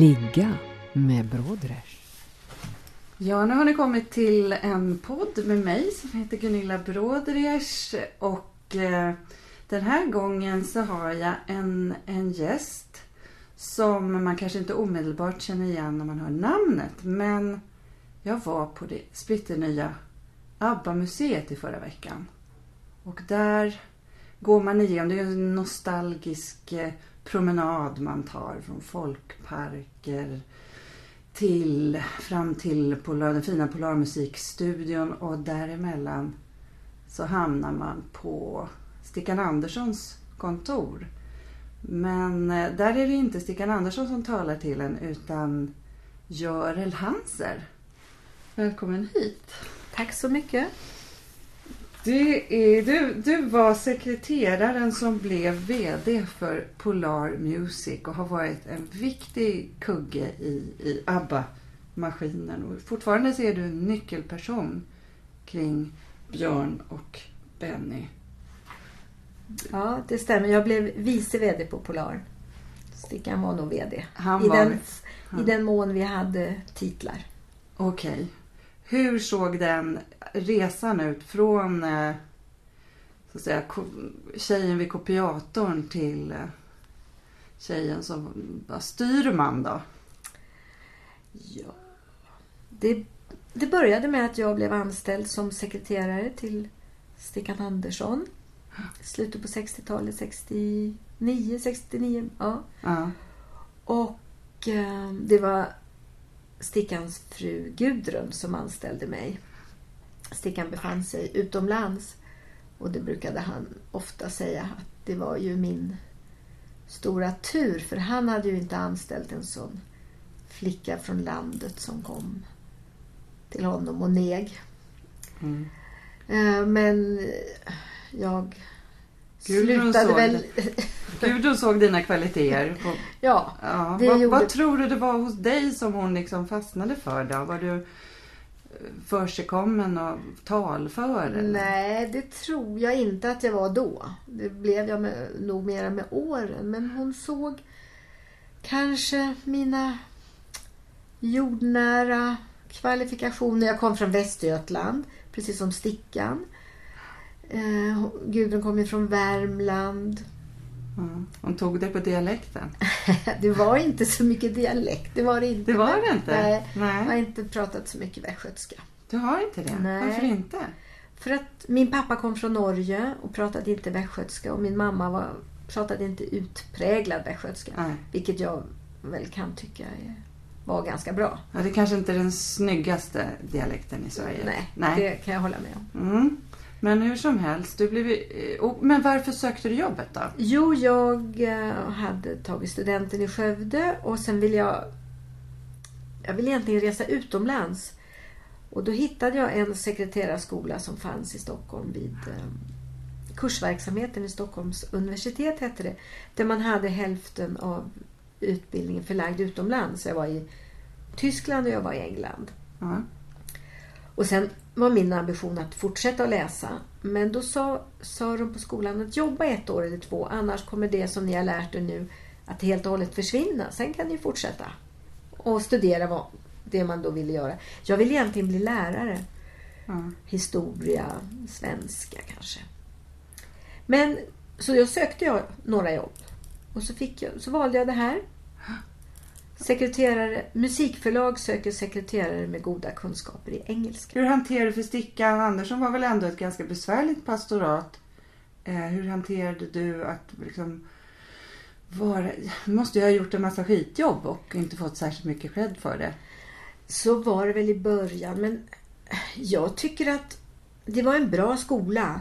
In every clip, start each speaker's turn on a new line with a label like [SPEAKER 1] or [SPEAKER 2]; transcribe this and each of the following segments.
[SPEAKER 1] Ligga med Brodrej.
[SPEAKER 2] Ja, nu har ni kommit till en podd med mig som heter Gunilla Brodrej. och eh, den här gången så har jag en, en gäst som man kanske inte omedelbart känner igen när man hör namnet men jag var på det splitternya ABBA-museet i förra veckan och där går man igenom, det är en nostalgisk eh, promenad man tar från folkparker till, fram till Polar, den fina Polarmusikstudion och däremellan så hamnar man på Stickan Anderssons kontor. Men eh, där är det inte Stickan Andersson som talar till en utan Görel Hanser. Välkommen hit.
[SPEAKER 3] Tack så mycket.
[SPEAKER 2] Du, är, du, du var sekreteraren som blev VD för Polar Music och har varit en viktig kugge i, i ABBA-maskinen. Och fortfarande så är du en nyckelperson kring Björn och Benny.
[SPEAKER 3] Ja, det stämmer. Jag blev vice VD på Polar. Stickan var nog VD.
[SPEAKER 2] Han
[SPEAKER 3] I,
[SPEAKER 2] var
[SPEAKER 3] den,
[SPEAKER 2] det. Ja.
[SPEAKER 3] I den mån vi hade titlar.
[SPEAKER 2] Okej. Hur såg den resan ut från eh, så att säga, tjejen vid kopiatorn till eh, tjejen som var styrman då?
[SPEAKER 3] Ja. Det, det började med att jag blev anställd som sekreterare till Stickan Andersson. Slutet på 60-talet, 69, 69. Ja.
[SPEAKER 2] Ja.
[SPEAKER 3] Och eh, det var Stickans fru Gudrun som anställde mig. Stickan befann sig utomlands och det brukade han ofta säga att det var ju min stora tur för han hade ju inte anställt en sån flicka från landet som kom till honom och neg.
[SPEAKER 2] Mm.
[SPEAKER 3] Eh, Men jag
[SPEAKER 2] Gudrun
[SPEAKER 3] slutade
[SPEAKER 2] såg
[SPEAKER 3] väl...
[SPEAKER 2] Gudrun såg dina kvaliteter. På,
[SPEAKER 3] ja,
[SPEAKER 2] ja. Vad,
[SPEAKER 3] gjorde-
[SPEAKER 2] vad tror du det var hos dig som hon liksom fastnade för då? Var du försigkommen och talför? eller?
[SPEAKER 3] Nej, det tror jag inte att jag var då. Det blev jag med, nog mera med åren. Men hon såg kanske mina jordnära kvalifikationer. Jag kom från Västergötland, precis som Stickan. Eh, Gudrun kom ju från Värmland.
[SPEAKER 2] Ja. Hon tog det på dialekten.
[SPEAKER 3] Det var inte så mycket dialekt, det var det inte.
[SPEAKER 2] Det var det inte?
[SPEAKER 3] Nej,
[SPEAKER 2] Nej.
[SPEAKER 3] jag har inte pratat så mycket västgötska.
[SPEAKER 2] Du har inte det?
[SPEAKER 3] Nej.
[SPEAKER 2] Varför inte?
[SPEAKER 3] För att min pappa kom från Norge och pratade inte västgötska och min mamma var, pratade inte utpräglad västgötska.
[SPEAKER 2] Nej.
[SPEAKER 3] Vilket jag väl kan tycka var ganska bra.
[SPEAKER 2] Ja, det kanske inte är den snyggaste dialekten i Sverige.
[SPEAKER 3] Nej,
[SPEAKER 2] Nej.
[SPEAKER 3] det kan jag hålla med om.
[SPEAKER 2] Mm. Men hur som helst, du blev... eh, och- Men varför sökte du jobbet då?
[SPEAKER 3] Jo, jag eh, hade tagit studenten i Skövde och sen ville jag... Jag ville egentligen resa utomlands. Och då hittade jag en sekreterarskola som fanns i Stockholm vid eh, Kursverksamheten i Stockholms universitet hette det. Där man hade hälften av utbildningen förlagd utomlands. Jag var i Tyskland och jag var i England.
[SPEAKER 2] Ja.
[SPEAKER 3] Och sen var min ambition att fortsätta att läsa. Men då sa, sa de på skolan att jobba ett år eller två annars kommer det som ni har lärt er nu att helt och hållet försvinna. Sen kan ni fortsätta och studera vad, det man då ville göra. Jag ville egentligen bli lärare.
[SPEAKER 2] Ja.
[SPEAKER 3] Historia, svenska kanske. Men så jag sökte jag några jobb. Och så, fick jag, så valde jag det här. Sekreterare, musikförlag söker sekreterare med goda kunskaper i engelska.
[SPEAKER 2] Hur hanterade du för Stickan Andersson var väl ändå ett ganska besvärligt pastorat. Eh, hur hanterade du att liksom vara... Du måste ju ha gjort en massa skitjobb och inte fått särskilt mycket cred för det.
[SPEAKER 3] Så var det väl i början men jag tycker att det var en bra skola.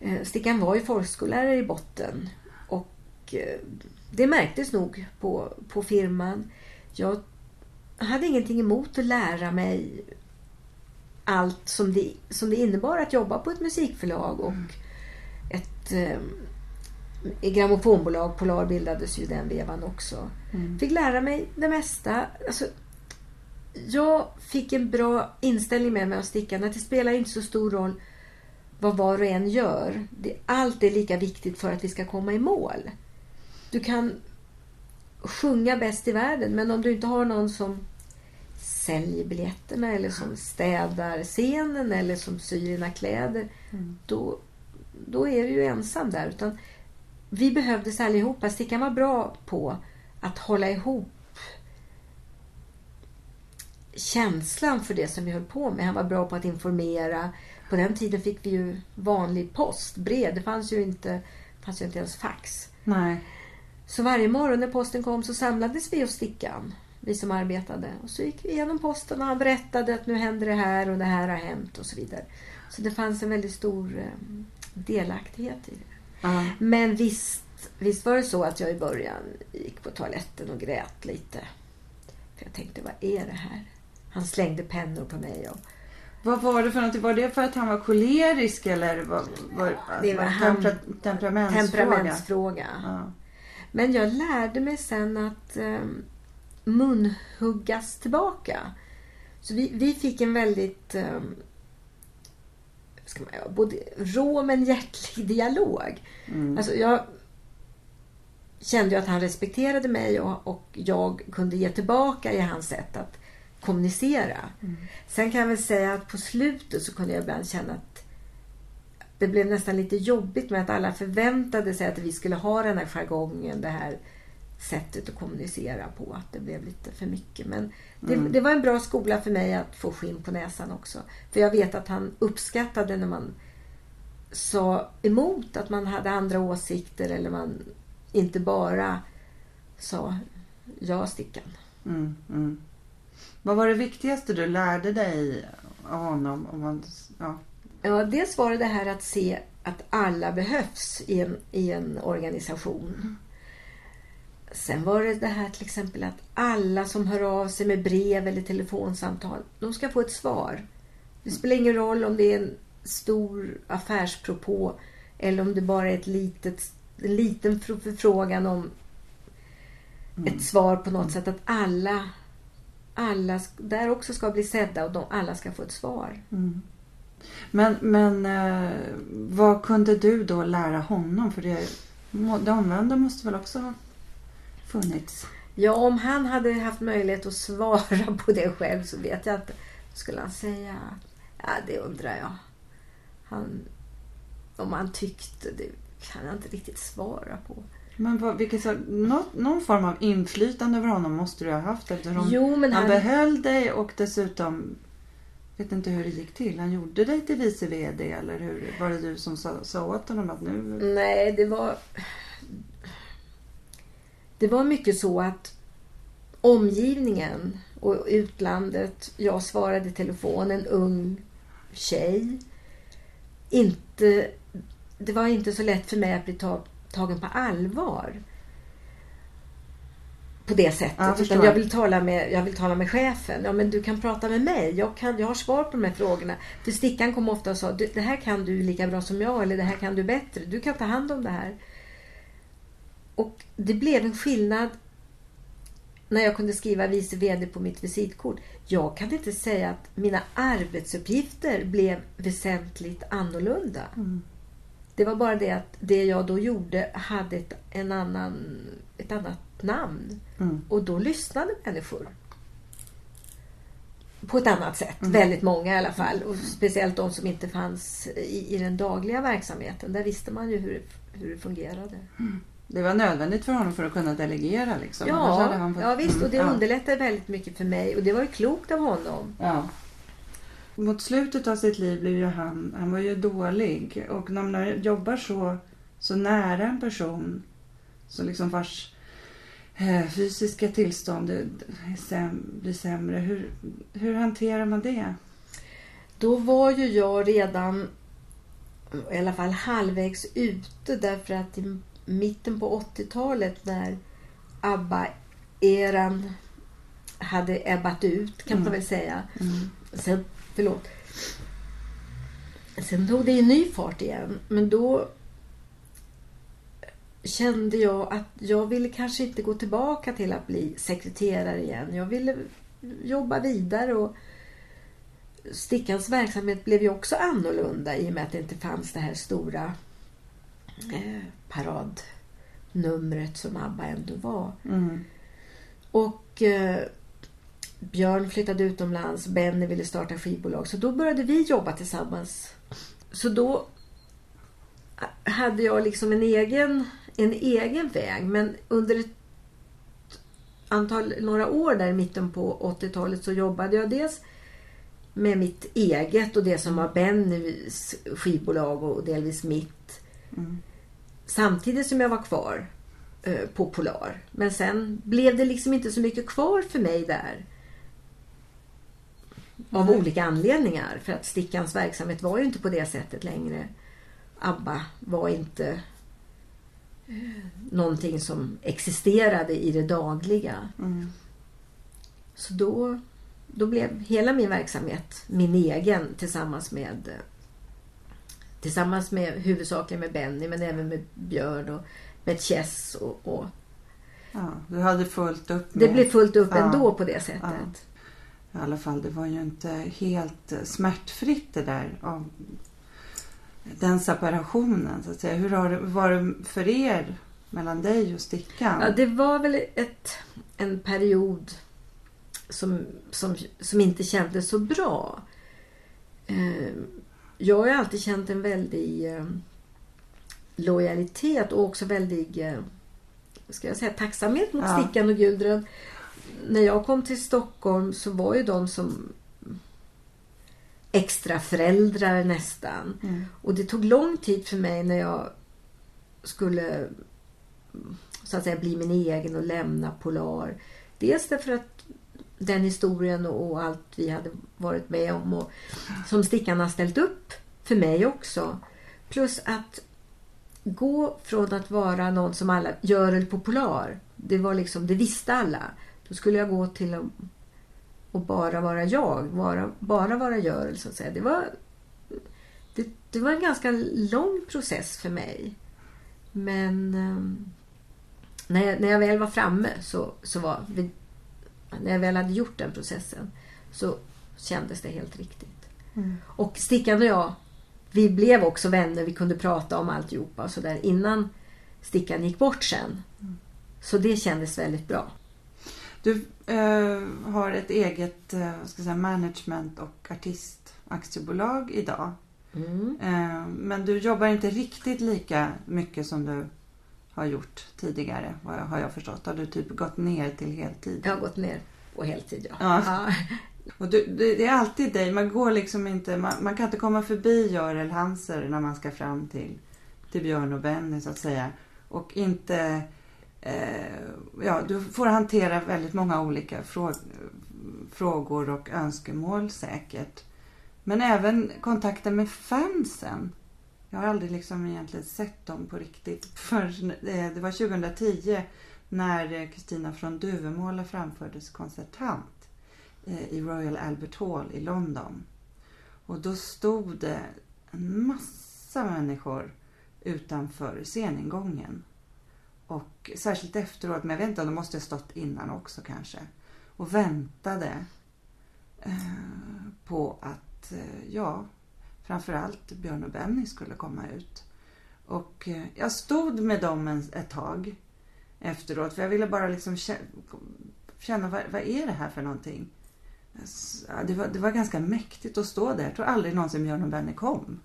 [SPEAKER 3] Eh, Stickan var ju folkskollärare i botten. Och eh, det märktes nog på, på firman. Jag hade ingenting emot att lära mig allt som det, som det innebar att jobba på ett musikförlag och ett eh, grammofonbolag. Polar bildades ju den vevan också.
[SPEAKER 2] Mm.
[SPEAKER 3] Fick lära mig det mesta. Alltså, jag fick en bra inställning med mig av Stickan att det spelar inte så stor roll vad var och en gör. Det, allt är lika viktigt för att vi ska komma i mål. Du kan sjunga bäst i världen men om du inte har någon som säljer biljetterna eller som städar scenen eller som syr dina kläder
[SPEAKER 2] Mm.
[SPEAKER 3] då, då är du ju ensam där. Utan vi behövdes allihopa. Stickan var bra på att hålla ihop känslan för det som vi höll på med. Han var bra på att informera. På den tiden fick vi ju vanlig post, brev. Det fanns ju inte, fanns ju inte ens fax.
[SPEAKER 2] Nej.
[SPEAKER 3] Så varje morgon när posten kom så samlades vi hos Stickan, vi som arbetade. Och så gick vi igenom posten och han berättade att nu händer det här och det här har hänt och så vidare. Så det fanns en väldigt stor eh, delaktighet i det.
[SPEAKER 2] Ja.
[SPEAKER 3] Men visst, visst var det så att jag i början gick på toaletten och grät lite. För jag tänkte, vad är det här? Han slängde pennor på mig och
[SPEAKER 2] Vad var det för någonting? Var det för att han var kolerisk eller var, var,
[SPEAKER 3] Det var han-
[SPEAKER 2] tempera, temperamentsfråga?
[SPEAKER 3] temperamentsfråga.
[SPEAKER 2] Ja.
[SPEAKER 3] Men jag lärde mig sen att eh, munhuggas tillbaka. Så vi, vi fick en väldigt eh, ska man, både rå men hjärtlig dialog.
[SPEAKER 2] Mm.
[SPEAKER 3] Alltså jag kände ju att han respekterade mig och, och jag kunde ge tillbaka i hans sätt att kommunicera. Sen kan jag väl säga att på slutet så kunde jag ibland känna att det blev nästan lite jobbigt med att alla förväntade sig att vi skulle ha den här jargongen, det här sättet att kommunicera på. Att det blev lite för mycket. Men det,
[SPEAKER 2] Mm.
[SPEAKER 3] det var en bra skola för mig att få skinn på näsan också. För jag vet att han uppskattade när man sa emot att man hade andra åsikter eller man inte bara sa ja stickan.
[SPEAKER 2] Mm, mm. Vad var det viktigaste du lärde dig av honom? Om man, ja.
[SPEAKER 3] Ja, dels var det det här att se att alla behövs i en, i en organisation. Sen var det det här till exempel att alla som hör av sig med brev eller telefonsamtal, de ska få ett svar. Det spelar ingen roll om det är en stor affärspropå eller om det bara är ett litet, en liten fr- förfrågan om ett svar på något sätt. Att alla, alla där också ska bli sedda och de, alla ska få ett svar.
[SPEAKER 2] Mm. Men, men eh, vad kunde du då lära honom? För det, det omvända måste väl också ha funnits?
[SPEAKER 3] Ja, om han hade haft möjlighet att svara på det själv så vet jag inte. Skulle han säga Ja, det undrar jag. Han, om han tyckte, det kan jag inte riktigt svara på.
[SPEAKER 2] Men vad, vilket, något, någon form av inflytande över honom måste du ha haft eftersom
[SPEAKER 3] Jo,
[SPEAKER 2] han
[SPEAKER 3] han...
[SPEAKER 2] behöll dig och dessutom vet inte hur det gick till. Han gjorde dig till vice VD eller hur var det du som sa, sa åt honom att nu...
[SPEAKER 3] Nej, det var... Det var mycket så att omgivningen och utlandet, jag svarade i telefon, en ung tjej. Inte, det var inte så lätt för mig att bli tagen på allvar. På det sättet.
[SPEAKER 2] Ja.
[SPEAKER 3] Utan jag vill, tala med, jag vill tala med chefen. Ja, men du kan prata med mig. Jag, kan, jag har svar på de här frågorna. För Stickan kom ofta och sa "Du, det här kan du lika bra som jag eller det här kan du bättre. Du kan ta hand om det här. Och det blev en skillnad när jag kunde skriva vice VD på mitt visitkort. Jag kan inte säga att mina arbetsuppgifter blev väsentligt annorlunda.
[SPEAKER 2] Mm.
[SPEAKER 3] Det var bara det att det jag då gjorde hade ett, en annan, ett annat namn.
[SPEAKER 2] Mm.
[SPEAKER 3] Och då lyssnade människor. På ett annat sätt.
[SPEAKER 2] Mm.
[SPEAKER 3] Väldigt många i alla fall. Och speciellt de som inte fanns i, i den dagliga verksamheten. Där visste man ju hur, hur det fungerade.
[SPEAKER 2] Det var nödvändigt för honom för att kunna delegera liksom.
[SPEAKER 3] Ja,
[SPEAKER 2] fått-
[SPEAKER 3] ja, visst. Och det
[SPEAKER 2] Mm,
[SPEAKER 3] underlättade väldigt mycket för mig. Och det var ju klokt av honom.
[SPEAKER 2] Ja. Mot slutet av sitt liv blev ju han, han var ju dålig. Och när man jobbar så, så nära en person så liksom vars fysiska tillstånd säm, blir sämre. Hur, hur hanterar man det?
[SPEAKER 3] då var ju jag redan i alla fall halvvägs ute därför att i mitten på 80-talet när ABBA-eran hade ebbat ut kan man väl säga.
[SPEAKER 2] Mm.
[SPEAKER 3] Sen, förlåt. Sen tog det ju ny fart igen. Men då kände jag att jag ville kanske inte gå tillbaka till att bli sekreterare igen. Jag ville jobba vidare och Stickans verksamhet blev ju också annorlunda i och med att det inte fanns det här stora eh, paradnumret som ABBA ändå var.
[SPEAKER 2] Mm.
[SPEAKER 3] Och eh, Björn flyttade utomlands, Benny ville starta skivbolag. Så då började vi jobba tillsammans. Så då hade jag liksom en egen, en egen väg. Men under ett antal, några år där i mitten på 80-talet så jobbade jag dels med mitt eget och det som var Bennys skivbolag och delvis mitt.
[SPEAKER 2] Mm.
[SPEAKER 3] Samtidigt som jag var kvar eh, på Polar. Men sen blev det liksom inte så mycket kvar för mig där. Av
[SPEAKER 2] Nej.
[SPEAKER 3] olika anledningar. För att Stickans verksamhet var ju inte på det sättet längre. ABBA var inte någonting som existerade i det dagliga.
[SPEAKER 2] Mm.
[SPEAKER 3] Så då, då blev hela min verksamhet min egen tillsammans med Tillsammans med huvudsakligen med Benny men även med Björn och med Chess och, och
[SPEAKER 2] Ja, du hade fullt upp med...
[SPEAKER 3] det blev fullt upp
[SPEAKER 2] Ja.
[SPEAKER 3] ändå på det sättet.
[SPEAKER 2] Ja. I alla fall, det var ju inte helt smärtfritt det där av den separationen så att säga. Hur har det var det för er mellan dig och Stickan?
[SPEAKER 3] Ja, det var väl ett, en period som, som, som inte kändes så bra. Eh, Jag har alltid känt en väldig eh, lojalitet och också väldig eh, ska jag säga, tacksamhet mot
[SPEAKER 2] Ja.
[SPEAKER 3] Stickan och Gudrun. När jag kom till Stockholm så var ju de som extra föräldrar nästan.
[SPEAKER 2] Mm.
[SPEAKER 3] Och det tog lång tid för mig när jag skulle så att säga bli min egen och lämna Polar. Dels därför att den historien och allt vi hade varit med om och som Stickan har ställt upp för mig också. Plus att gå från att vara någon som alla, Görel på Polar, det var liksom, det visste alla. Då skulle jag gå till att och bara vara jag, bara, bara vara Görel så att säga. Det var, det, det var en ganska lång process för mig. Men ehm, när, jag, när jag väl var framme så, så var vi, när jag väl hade gjort den processen så kändes det helt riktigt.
[SPEAKER 2] Mm.
[SPEAKER 3] Och Stickan och jag, vi blev också vänner. Vi kunde prata om alltihopa och sådär innan Stickan gick bort sen. Så det kändes väldigt bra.
[SPEAKER 2] Du eh, har ett eget eh, ska säga, management och artistaktiebolag idag.
[SPEAKER 3] Mm.
[SPEAKER 2] Eh, men du jobbar inte riktigt lika mycket som du har gjort tidigare, har jag förstått. Har du typ gått ner till heltid?
[SPEAKER 3] Jag har gått ner på heltid, ja.
[SPEAKER 2] Ja.
[SPEAKER 3] ja.
[SPEAKER 2] Och du, det, är alltid dig, man går liksom inte, man, man kan inte komma förbi Görel Hanser när man ska fram till, till Björn och Benny så att säga. Och inte, Eh, ja du får hantera väldigt många olika frå, frågor och önskemål säkert. Men även kontakten med fansen. Jag har aldrig liksom egentligen sett dem på riktigt. För eh, det var 2010 när eh, Kristina från Duvemåla framfördes konsertant i Royal Albert Hall i London. Och då stod det en massa människor utanför sceningången. Och särskilt efteråt, men jag vet inte om de måste ha stått innan också kanske. Och väntade eh, på att, eh, ja, framförallt Björn och Benny skulle komma ut. Och eh, jag stod med dem en, ett tag efteråt för jag ville bara liksom känna vad, vad är det här för någonting? Det var, det var ganska mäktigt att stå där. Jag tror aldrig någonsin Björn och Benny kom.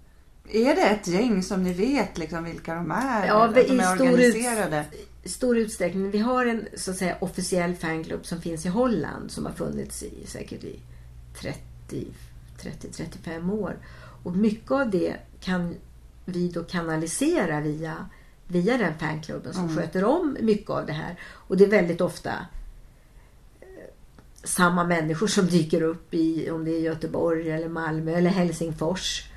[SPEAKER 2] Är det ett gäng som ni vet liksom vilka de är?
[SPEAKER 3] Ja,
[SPEAKER 2] att de
[SPEAKER 3] i
[SPEAKER 2] är
[SPEAKER 3] stor
[SPEAKER 2] organiserade?
[SPEAKER 3] I stor utsträckning. Vi har en så att säga officiell fanklubb som finns i Holland som har funnits i säkert i 30-35 år. Och mycket av det kan vi då kanalisera via, via den fanklubben som
[SPEAKER 2] Mm.
[SPEAKER 3] sköter om mycket av det här. Och det är väldigt ofta eh, samma människor som dyker upp i om det är Göteborg eller Malmö eller Helsingfors.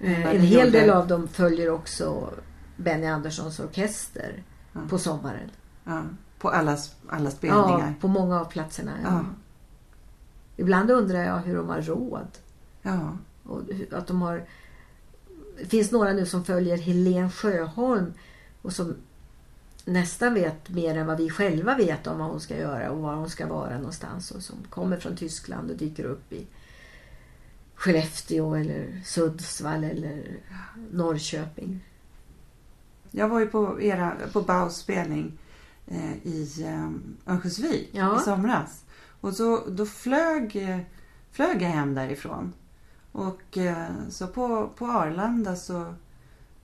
[SPEAKER 3] Eh, en hel del av dem följer också Benny Anderssons orkester
[SPEAKER 2] Ja.
[SPEAKER 3] på sommaren.
[SPEAKER 2] Ja, på alla, alla spelningar.
[SPEAKER 3] Ja, på många av platserna. Ja. Ibland undrar jag hur de har råd.
[SPEAKER 2] Ja.
[SPEAKER 3] Och att de har... Det finns några nu som följer Helen Sjöholm och som nästan vet mer än vad vi själva vet om vad hon ska göra och var hon ska vara någonstans och som kommer från Tyskland och dyker upp i Skellefteå eller Sundsvall eller Norrköping.
[SPEAKER 2] Jag var ju på, era, på Baus spelning eh, i eh, Örnsköldsvik
[SPEAKER 3] Ja.
[SPEAKER 2] i somras. Och så, då flög, eh, flög jag hem därifrån. Och eh, så på, på Arlanda så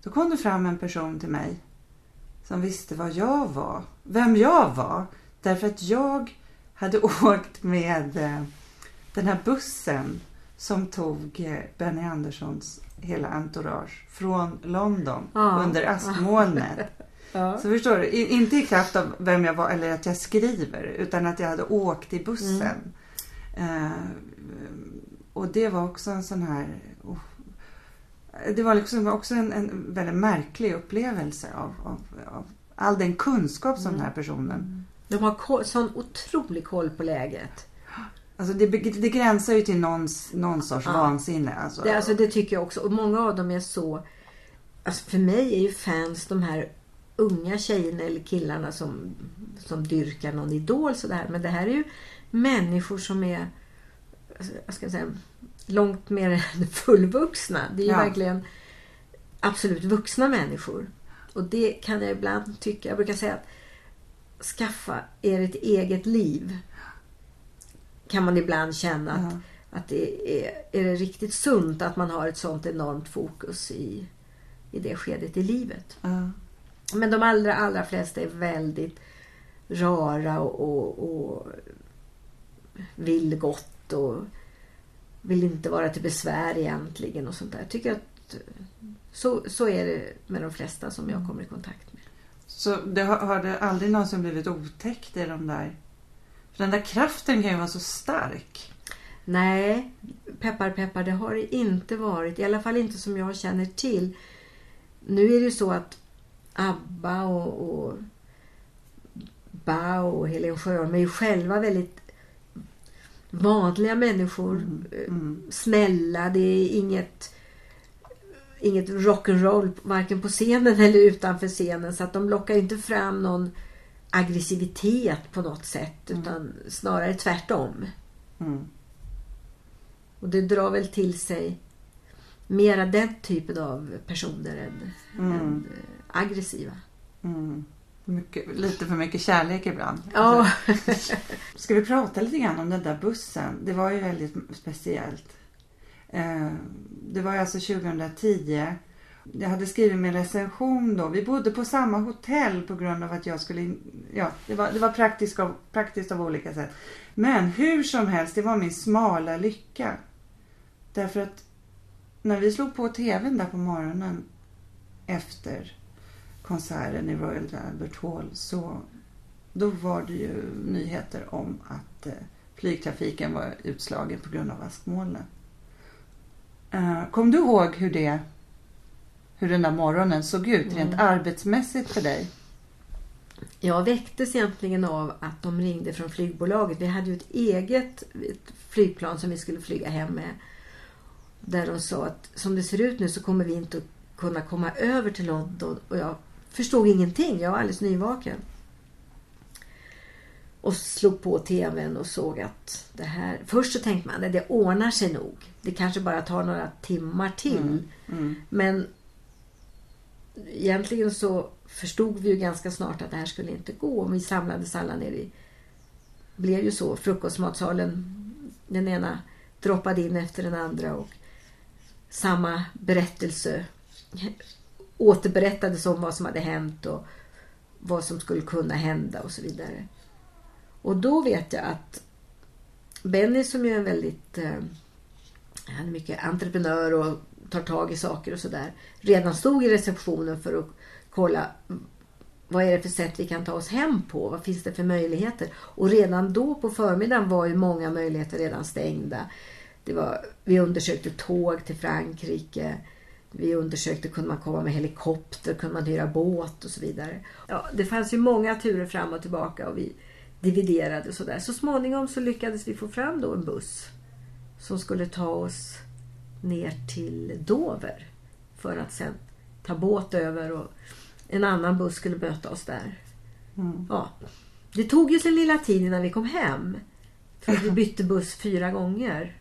[SPEAKER 2] då kom det fram en person till mig som visste vad jag var. Vem jag var. Därför att jag hade åkt med eh, den här bussen som tog eh, Benny Anderssons hela entourage från London
[SPEAKER 3] Ja.
[SPEAKER 2] under askmolnet.
[SPEAKER 3] Ja.
[SPEAKER 2] Så förstår du, inte i kraft av vem jag var eller att jag skriver utan att jag hade åkt i bussen. Eh, och det var också en sån här... oh, det var liksom också en, en väldigt märklig upplevelse av, av, av all den kunskap som den här personen...
[SPEAKER 3] De har sån otrolig koll på läget.
[SPEAKER 2] Alltså det, det gränsar ju till någons, någon sorts
[SPEAKER 3] Ja.
[SPEAKER 2] vansinne. Alltså.
[SPEAKER 3] Det, alltså, det tycker jag också. Och många av dem är så... Alltså för mig är ju fans de här unga tjejerna eller killarna som, som dyrkar någon idol sådär. Men det här är ju människor som är alltså, jag ska säga, långt mer än fullvuxna. Det är ju
[SPEAKER 2] Ja.
[SPEAKER 3] verkligen absolut vuxna människor. Och det kan jag ibland tycka. Jag brukar säga att skaffa er ett eget liv. Kan man ibland känna att
[SPEAKER 2] Ja.
[SPEAKER 3] att det är, är det riktigt sunt att man har ett sånt enormt fokus i, i det skedet i livet.
[SPEAKER 2] Ja.
[SPEAKER 3] Men de allra, allra flesta är väldigt rara och, och, och vill gott och vill inte vara till besvär egentligen och sånt där. Jag tycker att så, så är det med de flesta som jag kommer i kontakt med.
[SPEAKER 2] Så det har, har det aldrig någonsin blivit otäckt i de där... För den där kraften kan ju vara så stark.
[SPEAKER 3] Nej, peppar peppar, det har det inte varit. I alla fall inte som jag känner till. Nu är det ju så att ABBA och, och Bao och Helen Sjöholm är ju själva väldigt vanliga människor.
[SPEAKER 2] Mm.
[SPEAKER 3] Snälla, det är inget inget rock'n'roll varken på scenen eller utanför scenen. Så att de lockar inte fram någon aggressivitet på något sätt. Utan snarare tvärtom.
[SPEAKER 2] Mm.
[SPEAKER 3] Och det drar väl till sig mera den typen av personer än,
[SPEAKER 2] Mm.
[SPEAKER 3] än eh, aggressiva.
[SPEAKER 2] Mm. Mycket, lite för mycket kärlek ibland.
[SPEAKER 3] Ja,
[SPEAKER 2] Ska vi prata lite grann om den där bussen? Det var ju väldigt speciellt. Eh, Det var alltså 2010. Jag hade skrivit min recension då. Vi bodde på samma hotell på grund av att jag skulle... in- Ja, det var, det var praktiskt, av, praktiskt av olika sätt. Men hur som helst, det var min smala lycka. Därför att när vi slog på tvn där på morgonen efter konserten i Royal Albert Hall så då var det ju nyheter om att eh, flygtrafiken var utslagen på grund av askmolnen. Eh, kom du ihåg hur det hur den där morgonen såg ut rent
[SPEAKER 3] Mm.
[SPEAKER 2] arbetsmässigt för dig?
[SPEAKER 3] jag väcktes egentligen av att de ringde från flygbolaget. Vi hade ju ett eget flygplan som vi skulle flyga hem med. Där de sa att som det ser ut nu så kommer vi inte att kunna komma över till London. Och jag förstod ingenting. Jag var alldeles nyvaken. Och slog på tvn och såg att det här... Först så tänkte man att det ordnar sig nog. Det kanske bara tar några timmar till.
[SPEAKER 2] Mm.
[SPEAKER 3] Men egentligen så förstod vi ju ganska snart att det här skulle inte gå. Vi samlades alla nere i... Det blev ju så. Frukostmatsalen. Den ena droppade in efter den andra och samma berättelse återberättades om vad som hade hänt och vad som skulle kunna hända och så vidare. Och då vet jag att Benny som ju är en väldigt eh, han är mycket entreprenör och tar tag i saker och sådär. Redan stod i receptionen för att kolla vad är det för sätt vi kan ta oss hem på? Vad finns det för möjligheter? Och redan då på förmiddagen var ju många möjligheter redan stängda. Det var, vi undersökte tåg till Frankrike. Vi undersökte, kunde man komma med helikopter, kunde man hyra båt och så vidare. Ja, det fanns ju många turer fram och tillbaka och vi dividerade och sådär. Så småningom så lyckades vi få fram då en buss som skulle ta oss ner till Dover för att sen ta båt över och en annan buss skulle möta oss där.
[SPEAKER 2] Mm.
[SPEAKER 3] Ja. Det tog ju sin lilla tid innan vi kom hem. För vi bytte buss fyra gånger.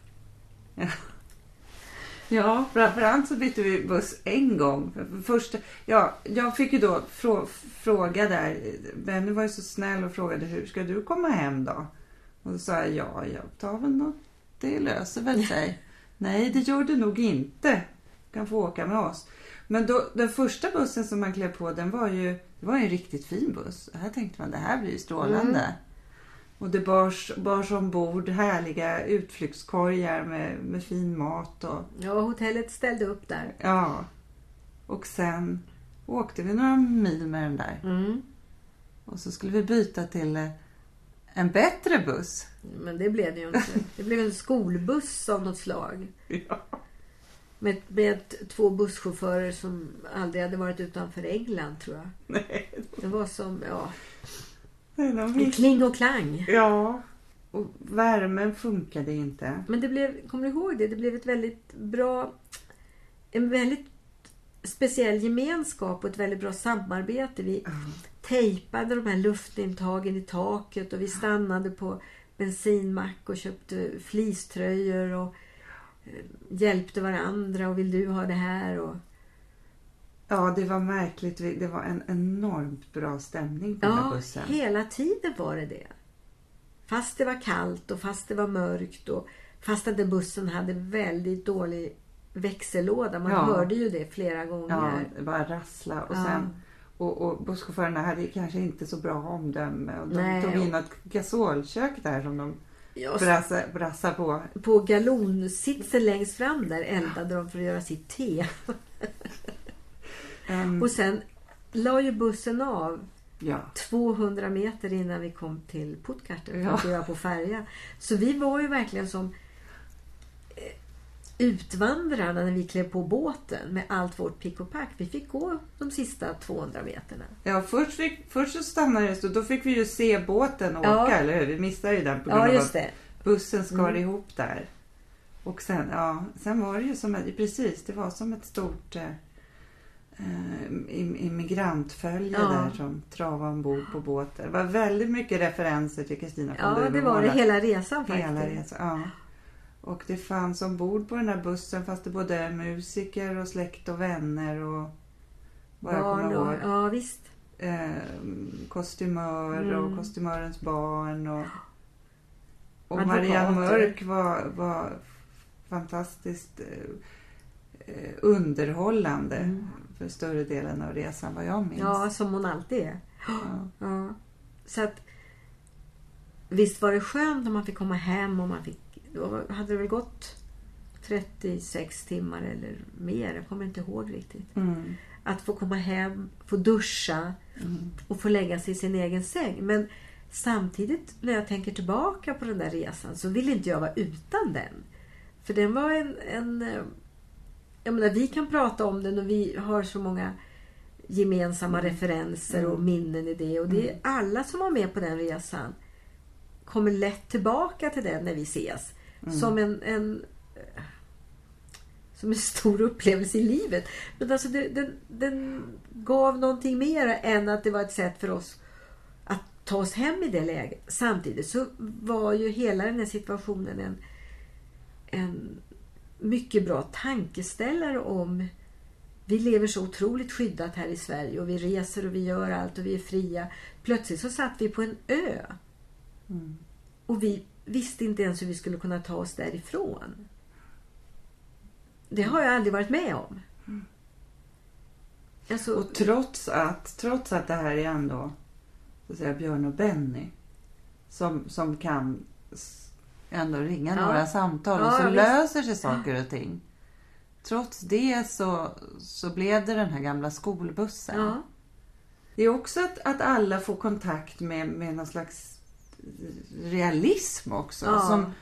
[SPEAKER 2] Ja, framförallt så bytte vi buss en gång. För Först, ja, jag fick ju då frå, fråga där. Benny var ju så snäll och frågade hur ska du komma hem då? Och då sa jag ja, jag tar väl något. Det löser väl sig. Nej, det gör det nog inte. Kan få åka med oss. Men då, den första bussen som man klev på den var ju, det var en riktigt fin buss. Här tänkte man det här blir ju strålande. Och det bars, bars ombord härliga utflyktskorgar med, med fin mat och
[SPEAKER 3] Ja, hotellet ställde upp där.
[SPEAKER 2] Ja. Och sen åkte vi några mil med den där.
[SPEAKER 3] Mm.
[SPEAKER 2] Och så skulle vi byta till eh, en bättre buss.
[SPEAKER 3] Men det blev det ju inte. Det blev en skolbuss av något slag.
[SPEAKER 2] Ja.
[SPEAKER 3] Med, med två busschaufförer som aldrig hade varit utanför England tror jag.
[SPEAKER 2] Nej,
[SPEAKER 3] Det var som, ja,
[SPEAKER 2] nej,
[SPEAKER 3] kling och klang.
[SPEAKER 2] Ja. Och värmen funkade inte.
[SPEAKER 3] Men det blev, kommer du ihåg det? Det blev ett väldigt bra, en väldigt speciell gemenskap och ett väldigt bra samarbete. Vi tejpade de här luftintagen i taket och vi stannade på bensinmack och köpte fleecetröjor och hjälpte varandra och vill du ha det här? Och,
[SPEAKER 2] Ja, det var märkligt. Det var en enormt bra stämning på den här
[SPEAKER 3] ja,
[SPEAKER 2] bussen.
[SPEAKER 3] hela tiden var det det. Fast det var kallt och fast det var mörkt och fast att den bussen hade väldigt dålig växellåda. Man
[SPEAKER 2] Ja.
[SPEAKER 3] hörde ju det flera
[SPEAKER 2] Ja,
[SPEAKER 3] gånger.
[SPEAKER 2] det bara rassla och
[SPEAKER 3] Ja.
[SPEAKER 2] sen och, och busschaufförerna hade kanske inte så bra omdöme och de
[SPEAKER 3] Nej,
[SPEAKER 2] tog in
[SPEAKER 3] och-
[SPEAKER 2] ett gasolkök där som de
[SPEAKER 3] Ja,
[SPEAKER 2] brassade, brassade på.
[SPEAKER 3] på galonsitsen längst fram där eldade de för att göra sitt te.
[SPEAKER 2] Um,
[SPEAKER 3] Och sen la ju bussen av
[SPEAKER 2] ja.
[SPEAKER 3] 200 meter innan vi kom till Puttgarten för
[SPEAKER 2] Ja.
[SPEAKER 3] att göra på färja. Så vi var ju verkligen som utvandrarna när vi klev på båten med allt vårt pick och pack. Vi fick gå de sista 200 meterna.
[SPEAKER 2] Ja, först, fick, först så stannade det så då fick vi ju se båten åka,
[SPEAKER 3] Ja.
[SPEAKER 2] eller hur? Vi missade ju den på grund
[SPEAKER 3] Ja,
[SPEAKER 2] av att
[SPEAKER 3] det.
[SPEAKER 2] bussen skar
[SPEAKER 3] Mm.
[SPEAKER 2] ihop där. Och sen, ja, sen var det ju som ett, precis, det var som ett stort eh, eh, im- immigrantfölje
[SPEAKER 3] Ja.
[SPEAKER 2] där som travade ombord på båten. Det var väldigt mycket referenser till Kristina von
[SPEAKER 3] Ja, det var det hela resan faktiskt.
[SPEAKER 2] Hela resan, ja. Och det fanns ombord på den här bussen fast det både musiker och släkt och vänner och vad jag
[SPEAKER 3] Barn
[SPEAKER 2] kommer ihåg.
[SPEAKER 3] ja, visst.
[SPEAKER 2] Eh, kostymör
[SPEAKER 3] Mm.
[SPEAKER 2] och kostymörens barn och, och. Marianne Mörk var, var fantastiskt eh, eh, underhållande
[SPEAKER 3] Mm.
[SPEAKER 2] för större delen av resan vad jag minns.
[SPEAKER 3] Ja, som hon alltid är.
[SPEAKER 2] Ja.
[SPEAKER 3] Ja. Så att visst var det skönt när man fick komma hem och man fick, då hade det väl gått 36 timmar eller mer, jag kommer inte ihåg riktigt.
[SPEAKER 2] Mm.
[SPEAKER 3] Att få komma hem, få duscha
[SPEAKER 2] Mm.
[SPEAKER 3] och få lägga sig i sin egen säng. Men samtidigt när jag tänker tillbaka på den där resan så vill inte jag vara utan den. För den var en... en jag menar, vi kan prata om den och vi har så många gemensamma referenser och minnen i det. Och det är alla som var med på den resan kommer lätt tillbaka till den när vi ses. Som en, en eh, som en stor upplevelse i livet. Men alltså det, den, den gav någonting mer än att det var ett sätt för oss att ta oss hem i det läget. Samtidigt så var ju hela den här situationen en, en mycket bra tankeställare om vi lever så otroligt skyddat här i Sverige och vi reser och vi gör allt och vi är fria. Plötsligt så satt vi på en ö.
[SPEAKER 2] Mm.
[SPEAKER 3] Och vi visste inte ens hur vi skulle kunna ta oss därifrån. Det har jag aldrig varit med om. Alltså,
[SPEAKER 2] Och trots att, trots att det här är ändå så att säga, Björn och Benny som, som kan ändå ringa
[SPEAKER 3] Ja.
[SPEAKER 2] några samtal och
[SPEAKER 3] Ja,
[SPEAKER 2] så löser sig saker och ting. Trots det så, så blev det den här gamla skolbussen.
[SPEAKER 3] ja.
[SPEAKER 2] Det är också att, att alla får kontakt med, med någon slags realism också.
[SPEAKER 3] Ja.
[SPEAKER 2] Som,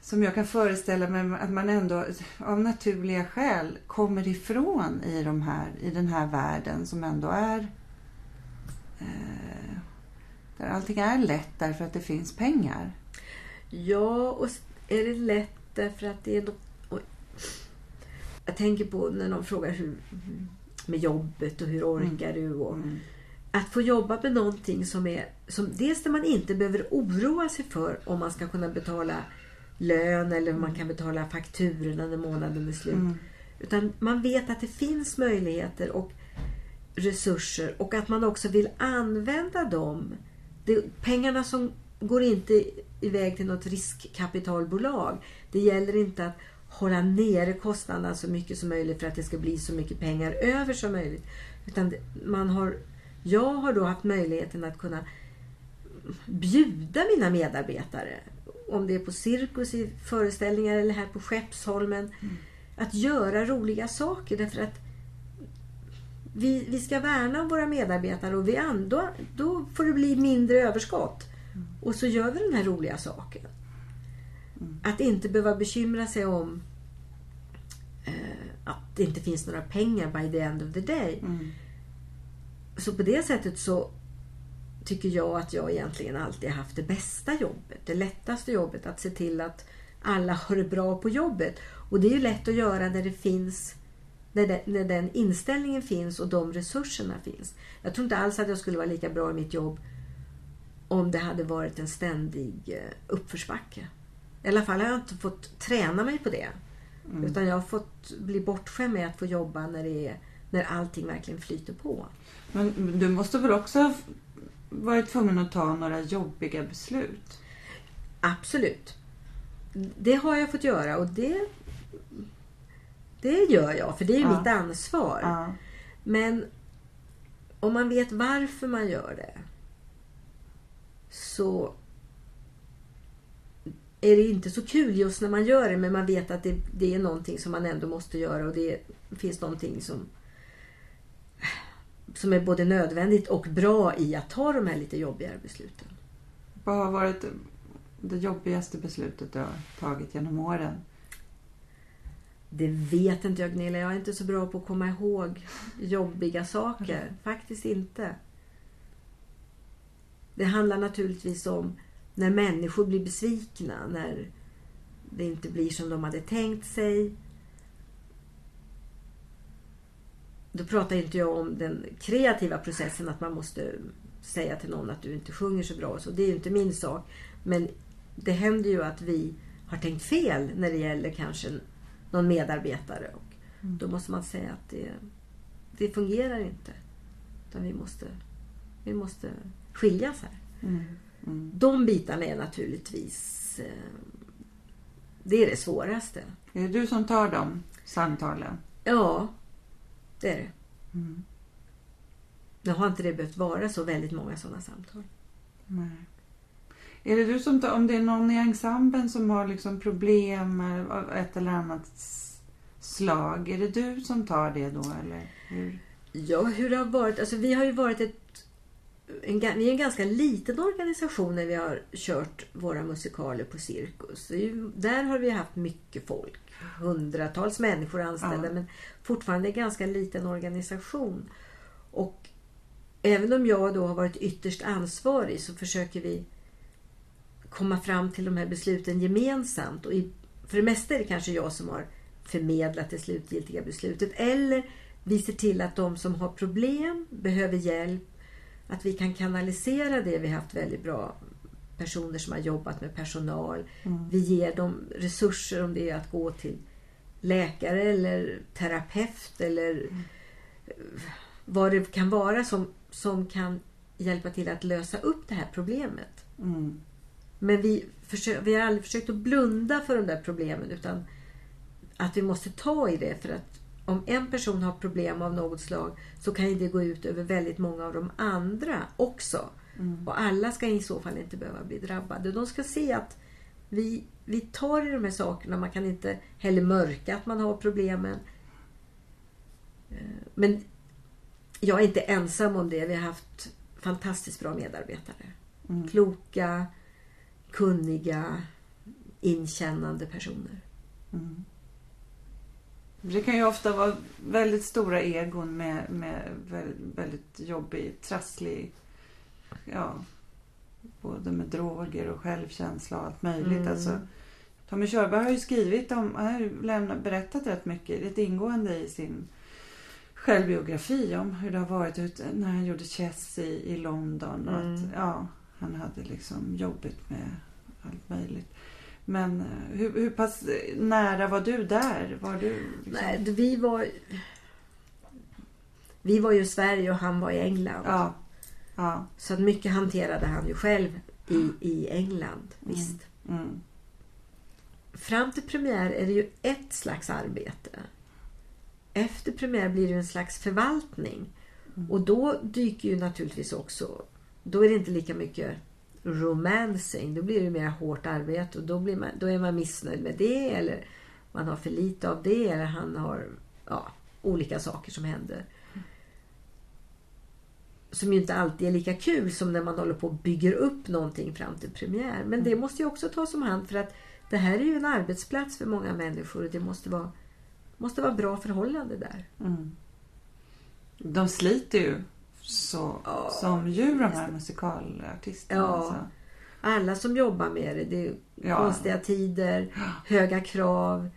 [SPEAKER 2] som jag kan föreställa mig att man ändå av naturliga skäl kommer ifrån i, de här, i den här världen som ändå är eh, där allting är lätt därför att det finns pengar.
[SPEAKER 3] Ja, och är det lätt därför att det är något... Jag tänker på när någon frågar hur, med jobbet och hur orkar du? Och,
[SPEAKER 2] Mm.
[SPEAKER 3] Att få jobba med någonting som är som dels där man inte behöver oroa sig för om man ska kunna betala lön eller om man kan betala fakturorna när månaden är slut.
[SPEAKER 2] Mm.
[SPEAKER 3] Utan man vet att det finns möjligheter och resurser och att man också vill använda dem. Det, pengarna som går inte iväg till något riskkapitalbolag. Det gäller inte att hålla nere kostnaderna så mycket som möjligt för att det ska bli så mycket pengar över som möjligt. Utan man har, jag har då haft möjligheten att kunna bjuda mina medarbetare, om det är på cirkus i föreställningar eller här på Skeppsholmen, att göra roliga saker därför att vi, vi ska värna om våra medarbetare och vi an, då, får det bli mindre överskott. Och så gör vi den här roliga saken. Att inte behöva bekymra sig om eh, att det inte finns några pengar by the end of the day.
[SPEAKER 2] Mm.
[SPEAKER 3] Så på det sättet så tycker jag att jag egentligen alltid har haft det bästa jobbet. Det lättaste jobbet att se till att alla har det bra på jobbet. Och det är ju lätt att göra när det finns när, det, när den inställningen finns och de resurserna finns. Jag tror inte alls att jag skulle vara lika bra i mitt jobb om det hade varit en ständig eh, uppförsbacke. I alla fall har jag inte fått träna mig på det. Utan jag har fått bli bortskämd med att få jobba när, det är, när allting verkligen flyter på.
[SPEAKER 2] Men du måste väl också ha varit tvungen att ta några jobbiga beslut?
[SPEAKER 3] Absolut. Det har jag fått göra och det, det gör jag för det är
[SPEAKER 2] Ja.
[SPEAKER 3] mitt ansvar.
[SPEAKER 2] Ja.
[SPEAKER 3] Men om man vet varför man gör det så är det inte så kul just när man gör det men man vet att det, det är någonting som man ändå måste göra och det finns någonting som som är både nödvändigt och bra i att ta de här lite jobbigare besluten.
[SPEAKER 2] Vad har varit det jobbigaste beslutet du har tagit genom åren?
[SPEAKER 3] Det vet inte jag Gunilla. Jag är inte så bra på att komma ihåg jobbiga saker. Faktiskt inte. Det handlar naturligtvis om när människor blir besvikna. När det inte blir som de hade tänkt sig. Då pratar inte jag om den kreativa processen att man måste säga till någon att du inte sjunger så bra. Så det är ju inte min sak. Men det händer ju att vi har tänkt fel när det gäller kanske någon medarbetare. Och Då måste man säga att det, det fungerar inte. Utan vi måste, vi måste skiljas här.
[SPEAKER 2] Mm. Mm.
[SPEAKER 3] De bitarna är naturligtvis eh, det är det svåraste.
[SPEAKER 2] Är det du som tar de samtalen?
[SPEAKER 3] Ja, det.
[SPEAKER 2] Mm.
[SPEAKER 3] Nu har inte det behövt vara så väldigt många sådana samtal.
[SPEAKER 2] Nej. Är det du som tar, om det är någon i ensemblen som har liksom problem av ett eller annat slag, är det du som tar det då eller? Hur?
[SPEAKER 3] Ja, hur det har varit. Alltså, vi har ju varit ett, en, vi är en ganska liten organisation när vi har kört våra musikaler på Cirkus. Där har vi haft mycket folk. Hundratals människor anställda
[SPEAKER 2] Ja.
[SPEAKER 3] men fortfarande en ganska liten organisation. Och även om jag då har varit ytterst ansvarig så försöker vi komma fram till de här besluten gemensamt. Och i, för det mesta är det kanske jag som har förmedlat det slutgiltiga beslutet. Eller vi ser till att de som har problem, behöver hjälp, att vi kan kanalisera det. Vi har haft väldigt bra personer som har jobbat med personal.
[SPEAKER 2] Mm.
[SPEAKER 3] Vi ger dem resurser om det är att gå till läkare eller terapeut eller eh, vad det kan vara som, som kan hjälpa till att lösa upp det här problemet.
[SPEAKER 2] Mm.
[SPEAKER 3] Men vi, försö- vi har aldrig försökt att blunda för de där problemen utan att vi måste ta i det för att om en person har problem av något slag så kan ju det gå ut över väldigt många av de andra också.
[SPEAKER 2] Mm.
[SPEAKER 3] Och alla ska i så fall inte behöva bli drabbade. De ska se att vi, vi tar i de här sakerna. Man kan inte heller mörka att man har problemen. Eh, Men jag är inte ensam om det. Vi har haft fantastiskt bra medarbetare.
[SPEAKER 2] Mm.
[SPEAKER 3] Kloka, kunniga, inkännande personer.
[SPEAKER 2] Mm. Det kan ju ofta vara väldigt stora egon med, med vä- väldigt jobbig, trasslig, ja, både med droger och självkänsla och allt möjligt.
[SPEAKER 3] Mm.
[SPEAKER 2] Alltså, Tommy Körberg har ju skrivit om, han har lämnat, berättat rätt mycket, rätt ingående i sin självbiografi om hur det har varit ut, när han gjorde Chess i, i London.
[SPEAKER 3] Mm.
[SPEAKER 2] att, ja, han hade liksom jobbigt med allt möjligt. Men eh, hur, hur pass nära var du där? Var du liksom...
[SPEAKER 3] Nej, vi var... Vi var ju i Sverige och han var i England.
[SPEAKER 2] Ja. Ja.
[SPEAKER 3] Så att mycket hanterade han ju själv i, i England. Visst.
[SPEAKER 2] Mm.
[SPEAKER 3] Fram till premiär är det ju ett slags arbete. Efter premiär blir det en slags förvaltning. Och då dyker ju naturligtvis också... Då är det inte lika mycket romancing. Då blir det mer hårt arbete och då, blir man, då är man missnöjd med det eller man har för lite av det eller han har ja, olika saker som händer. Som ju inte alltid är lika kul som när man håller på och bygger upp någonting fram till premiär. Men det måste ju också tas om hand för att det här är ju en arbetsplats för många människor och det måste vara, måste vara bra förhållande där.
[SPEAKER 2] Mm. De sliter ju så
[SPEAKER 3] Ja,
[SPEAKER 2] som djur de här musikalartisterna.
[SPEAKER 3] Ja.
[SPEAKER 2] Alltså.
[SPEAKER 3] Alla som jobbar med det, det är
[SPEAKER 2] Ja.
[SPEAKER 3] konstiga tider, höga krav.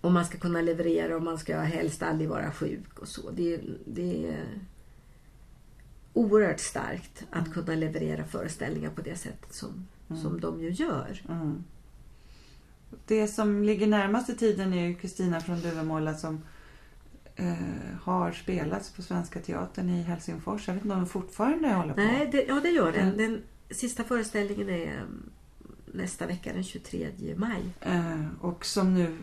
[SPEAKER 3] Och man ska kunna leverera och man ska helst aldrig vara sjuk och så. Det, är- det är oerhört starkt att kunna leverera föreställningar på det sättet som, som de ju gör.
[SPEAKER 2] Mm. Det som ligger närmast i tiden är ju Kristina från Duvemåla som eh, har spelats på Svenska Teatern i Helsingfors. Jag vet inte om de fortfarande håller på.
[SPEAKER 3] Nej, det, ja det gör den.
[SPEAKER 2] Mm.
[SPEAKER 3] Den sista föreställningen är um, nästa vecka den 23 maj.
[SPEAKER 2] Eh, och som nu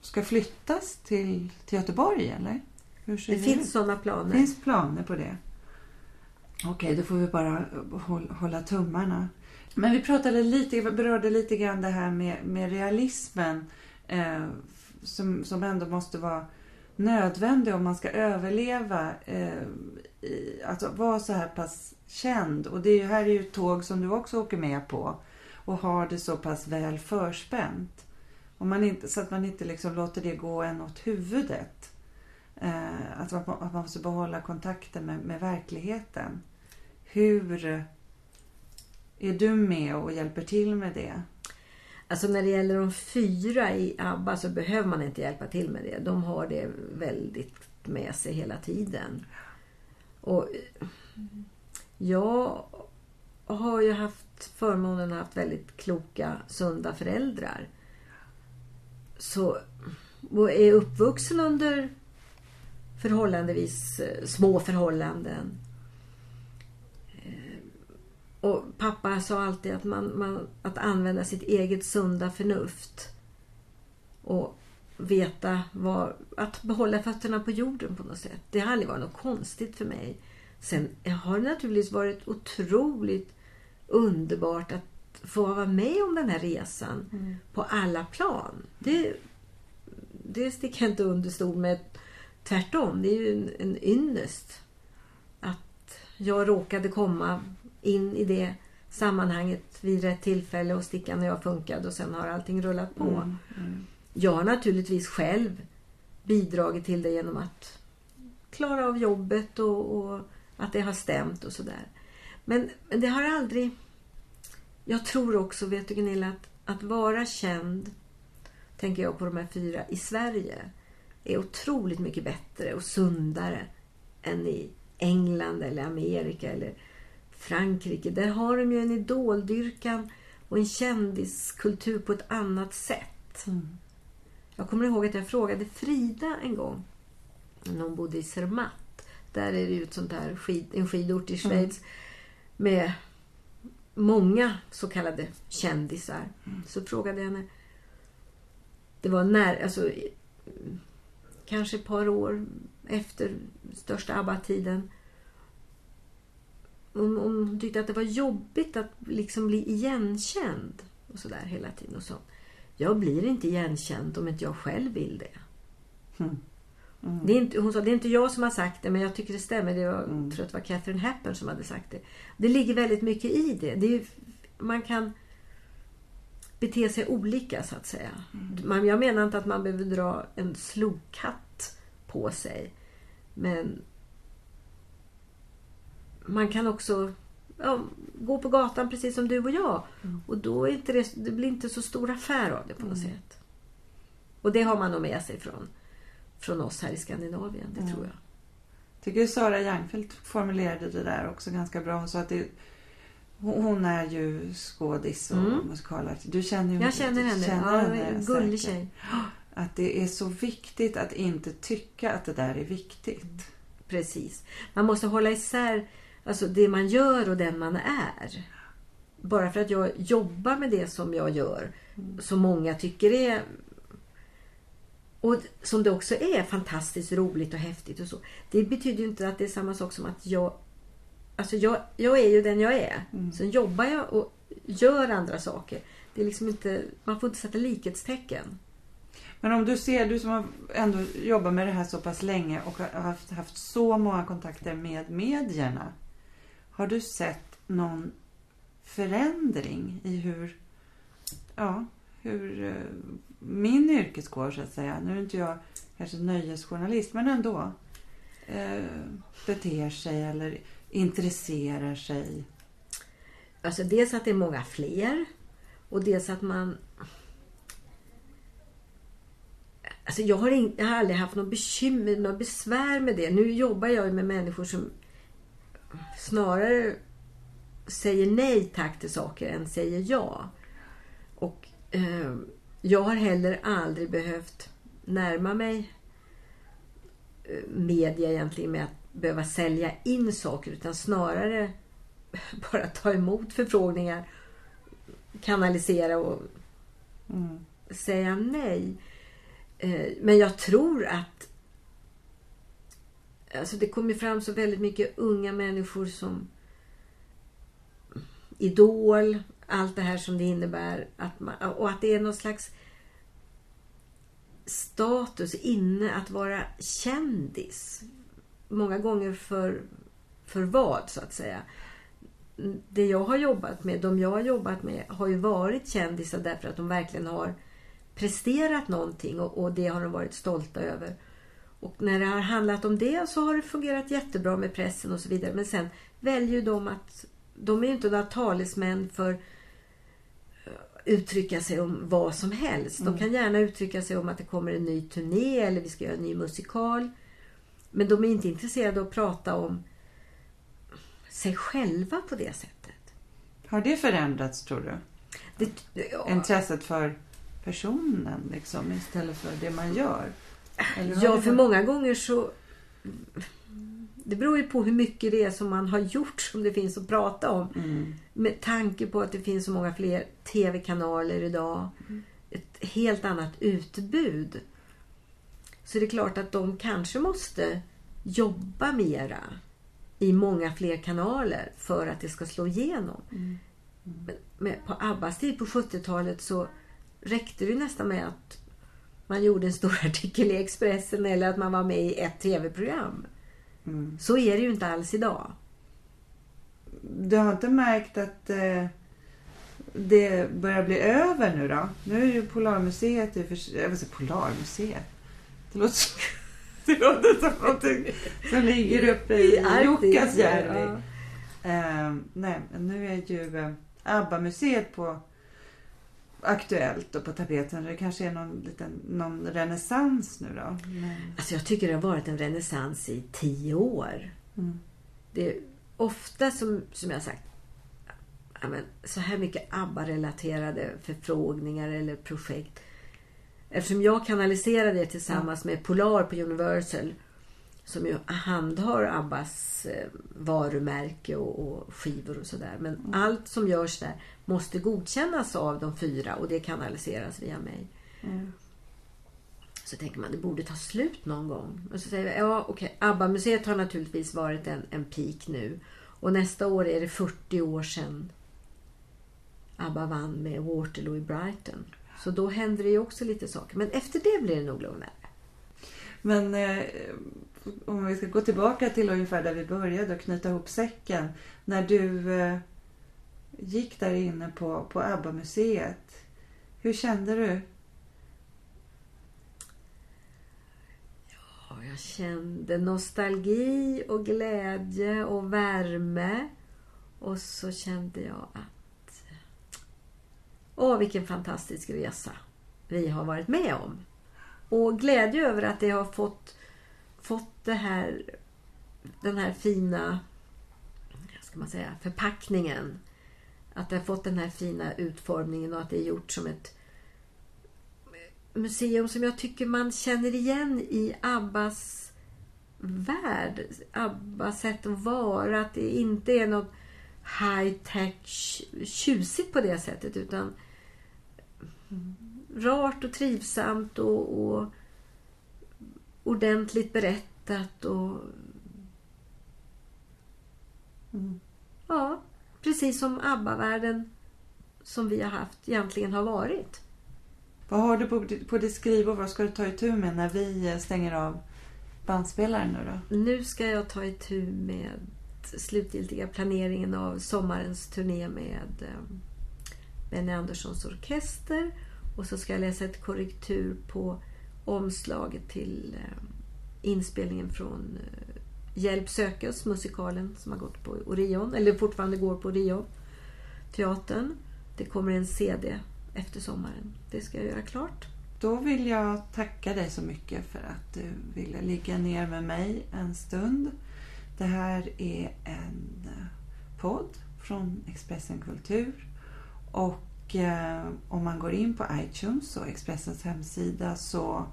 [SPEAKER 2] ska flyttas till, till Göteborg, eller?
[SPEAKER 3] Det
[SPEAKER 2] det,
[SPEAKER 3] finns sådana planer.
[SPEAKER 2] finns planer på det. Okej, då får vi bara hålla, tummarna. Men vi pratade lite, berörde lite grann det här med, med realismen eh, som, som ändå måste vara nödvändig om man ska överleva. Eh, i, alltså vara så här pass känd. Och det är ju, här är ju ett tåg som du också åker med på och har det så pass väl förspänt. Om man inte, så att man inte liksom låter det gå en åt huvudet. Eh, att, man, att man måste behålla kontakten med, med verkligheten. Hur är du med och hjälper till med det?
[SPEAKER 3] Alltså när det gäller de fyra i ABBA så behöver man inte hjälpa till med det. De har det väldigt med sig hela tiden. Och jag har ju haft förmånen att ha haft väldigt kloka, sunda föräldrar. Så och är uppvuxen under förhållandevis eh, små förhållanden. Och pappa sa alltid att, man, man, att använda sitt eget sunda förnuft. Och veta vad, att behålla fötterna på jorden på något sätt. Det har aldrig varit något konstigt för mig. Sen har det naturligtvis varit otroligt underbart att få vara med om den här resan på alla plan. Det, det sticker jag inte under stol med. Tvärtom, det är ju en, en ynnest att jag råkade komma in i det sammanhanget vid rätt tillfälle och Stickan och jag funkade och sen har allting rullat på.
[SPEAKER 2] Mm, mm.
[SPEAKER 3] Jag har naturligtvis själv bidragit till det genom att klara av jobbet och, och att det har stämt och sådär. Men, men det har aldrig... Jag tror också, vet du Gunilla, att, att vara känd, tänker jag på de här fyra, i Sverige är otroligt mycket bättre och sundare än i England eller Amerika eller Frankrike. Där har de ju en idoldyrkan och en kändiskultur på ett annat sätt.
[SPEAKER 2] Mm.
[SPEAKER 3] Jag kommer ihåg att jag frågade Frida en gång när hon bodde i Zermatt. Där är det ju ett sånt där skid, en skidort i Schweiz med många så kallade kändisar. Så frågade jag henne. Det var när, alltså, kanske ett par år efter största ABBA-tiden. Hon, hon tyckte att det var jobbigt att liksom bli igenkänd. Och sådär hela tiden. Och så. Jag blir inte igenkänd om inte jag själv vill det.
[SPEAKER 2] Mm.
[SPEAKER 3] Det är inte, hon sa det är inte jag som har sagt det men jag tycker det stämmer. Det var,
[SPEAKER 2] Mm.
[SPEAKER 3] Jag tror att det var Catherine Hepburn som hade sagt det. Det ligger väldigt mycket i det. det är, man kan bete sig olika så att säga. Man, jag menar inte att man behöver dra en slokhatt på sig. Men man kan också ja, gå på gatan precis som du och jag. Och då inte det, det blir inte så stor affär av det på något sätt. Och det har man nog med sig från, från oss här i Skandinavien, det tror jag.
[SPEAKER 2] tycker Sara Youngfeldt formulerade det där också ganska bra. Hon sa att det, hon är ju skådis och
[SPEAKER 3] Mm.
[SPEAKER 2] musikalartist. Du känner ju
[SPEAKER 3] Jag känner henne.
[SPEAKER 2] känner
[SPEAKER 3] ja,
[SPEAKER 2] henne
[SPEAKER 3] en gullig
[SPEAKER 2] säkert.
[SPEAKER 3] tjej.
[SPEAKER 2] Att det är så viktigt att inte tycka att det där är viktigt.
[SPEAKER 3] Precis. Man måste hålla isär alltså det man gör och den man är. Bara för att jag jobbar med det som jag gör, som många tycker är och som det också är fantastiskt roligt och häftigt och så. Det betyder ju inte att det är samma sak som att jag... Alltså jag, jag är ju den jag är. Sen jobbar jag och gör andra saker. Det är liksom inte, man får inte sätta likhetstecken.
[SPEAKER 2] Men om du ser, du som har ändå jobbat med det här så pass länge och har haft, haft så många kontakter med medierna. Har du sett någon förändring i hur, ja, hur eh, min yrkeskår så att säga, nu är inte jag kanske nöjesjournalist men ändå, eh, beter sig eller intresserar sig?
[SPEAKER 3] Alltså dels att det är många fler och dels att man... Alltså jag har, in, jag har aldrig haft något bekymmer, något besvär med det. Nu jobbar jag ju med människor som snarare säger nej tack till saker än säger ja. Och eh, jag har heller aldrig behövt närma mig eh, media egentligen med att behöva sälja in saker utan snarare bara ta emot förfrågningar, kanalisera och
[SPEAKER 2] Mm.
[SPEAKER 3] säga nej. Eh, Men jag tror att alltså det kommer fram så väldigt mycket unga människor som Idol, allt det här som det innebär. Att man, och att det är någon slags status inne att vara kändis. Många gånger för, för vad, så att säga. Det jag har jobbat med, de jag har jobbat med, har ju varit kändisar därför att de verkligen har presterat någonting och, och det har de varit stolta över. Och när det har handlat om det så har det fungerat jättebra med pressen och så vidare. Men sen väljer de att... De är ju inte några talesmän för eh, uttrycka sig om vad som helst. De kan gärna uttrycka sig om att det kommer en ny turné eller vi ska göra en ny musikal. Men de är inte intresserade av att prata om sig själva på det sättet.
[SPEAKER 2] Har det förändrats tror du?
[SPEAKER 3] Det, ja,
[SPEAKER 2] Intresset för personen liksom istället för det man gör?
[SPEAKER 3] Ja, för många gånger så... Det beror ju på hur mycket det är som man har gjort som det finns att prata om.
[SPEAKER 2] Mm.
[SPEAKER 3] Med tanke på att det finns så många fler tv-kanaler idag. Ett helt annat utbud. Så det är klart att de kanske måste jobba mera i många fler kanaler för att det ska slå igenom. Men, men på Abbas tid på 70-talet så räckte det ju nästan med att man gjorde en stor artikel i Expressen eller att man var med i ett tv-program.
[SPEAKER 2] Mm.
[SPEAKER 3] Så är det ju inte alls idag.
[SPEAKER 2] Du har inte märkt att eh, det börjar bli över nu då? Nu är ju Polarmuseet, i för vill säga Polarmuseet. Det låter, så- det låter som någonting som ligger uppe i Jukkasjärvi.
[SPEAKER 3] Ja.
[SPEAKER 2] Eh, nej, nu är ju eh, ABBA-museet på aktuellt och på tapeten. Det kanske är någon, liten, någon renässans nu då. Men,
[SPEAKER 3] Alltså jag tycker det har varit en renässans i tio år.
[SPEAKER 2] mm.
[SPEAKER 3] Det är ofta som, som jag har sagt, ja, men, så här mycket ABBA-relaterade förfrågningar eller projekt. Eftersom jag kanaliserar det tillsammans med Polar på Universal som ju handhar Abbas eh, varumärke och, och skivor och sådär. Men allt som görs där måste godkännas av de fyra och det kanaliseras via mig.
[SPEAKER 2] Mm.
[SPEAKER 3] Så tänker man det borde ta slut någon gång. Och så säger jag, ja okej, ABBA-museet har naturligtvis varit en, en peak nu. Och nästa år är det 40 år sedan ABBA vann med Waterloo i Brighton. Så då händer det ju också lite saker. Men efter det blir det nog lugnare.
[SPEAKER 2] Men eh, om vi ska gå tillbaka till ungefär där vi började och knyta ihop säcken. När du eh, gick där inne på, på ABBA-museet. Hur kände du?
[SPEAKER 3] Ja, jag kände nostalgi och glädje och värme. Och så kände jag att... Åh, vilken fantastisk resa vi har varit med om. Och glädje över att det har fått, fått det här, den här fina ska man säga, förpackningen. Att det har fått den här fina utformningen och att det är gjort som ett museum som jag tycker man känner igen i Abbas värld. Abbas sätt att vara. Att det inte är något high-tech tjusigt på det sättet utan rart och trivsamt och, och ordentligt berättat och
[SPEAKER 2] Mm.
[SPEAKER 3] ja, precis som ABBA-världen som vi har haft egentligen har varit.
[SPEAKER 2] Vad har du på, ditt- på ditt skrivbord? Vad ska du ta itu med när vi eh, stänger av bandspelaren nu då?
[SPEAKER 3] Nu ska jag ta itu med slutgiltiga planeringen av sommarens turné med eh, Benny Anderssons orkester. Och så ska jag läsa ett korrektur på omslaget till eh, inspelningen från eh, Hjälp sökes, musikalen som har gått på Orion, eller fortfarande går på Orion teatern. Det kommer en CD efter sommaren. Det ska jag göra klart.
[SPEAKER 2] Då vill jag tacka dig så mycket för att du ville ligga ner med mig en stund. Det här är en eh, podd från Expressen Kultur. Och om man går in på iTunes och Expressens hemsida så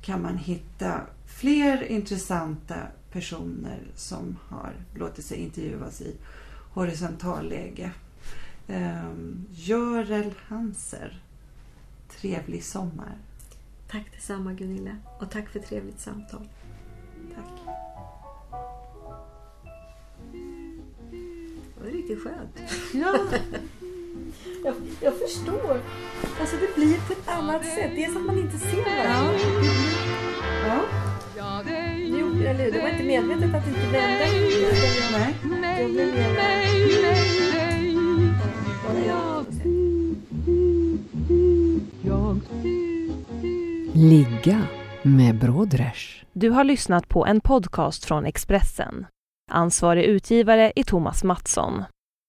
[SPEAKER 2] kan man hitta fler intressanta personer som har låtit sig intervjuas i horisontalläge. Um, Görel Hanser. Trevlig sommar.
[SPEAKER 3] Tack detsamma Gunilla och tack för trevligt samtal.
[SPEAKER 2] Tack.
[SPEAKER 3] Det var riktigt skönt.
[SPEAKER 2] Ja,
[SPEAKER 3] Jag, jag förstår. Alltså det blir på ett annat sätt. Det är som att man inte ser varandra.
[SPEAKER 2] ja.
[SPEAKER 3] Nu, eller? Det var inte medvetet att inte vända.
[SPEAKER 2] Nej.
[SPEAKER 4] nej,
[SPEAKER 3] Jag blir mer-
[SPEAKER 4] nej, nej, nej.
[SPEAKER 3] Bara jag.
[SPEAKER 4] Jag
[SPEAKER 1] Ligga med Brodrej.
[SPEAKER 5] Du har lyssnat på en podcast från Expressen. Ansvarig utgivare är Thomas Mattsson.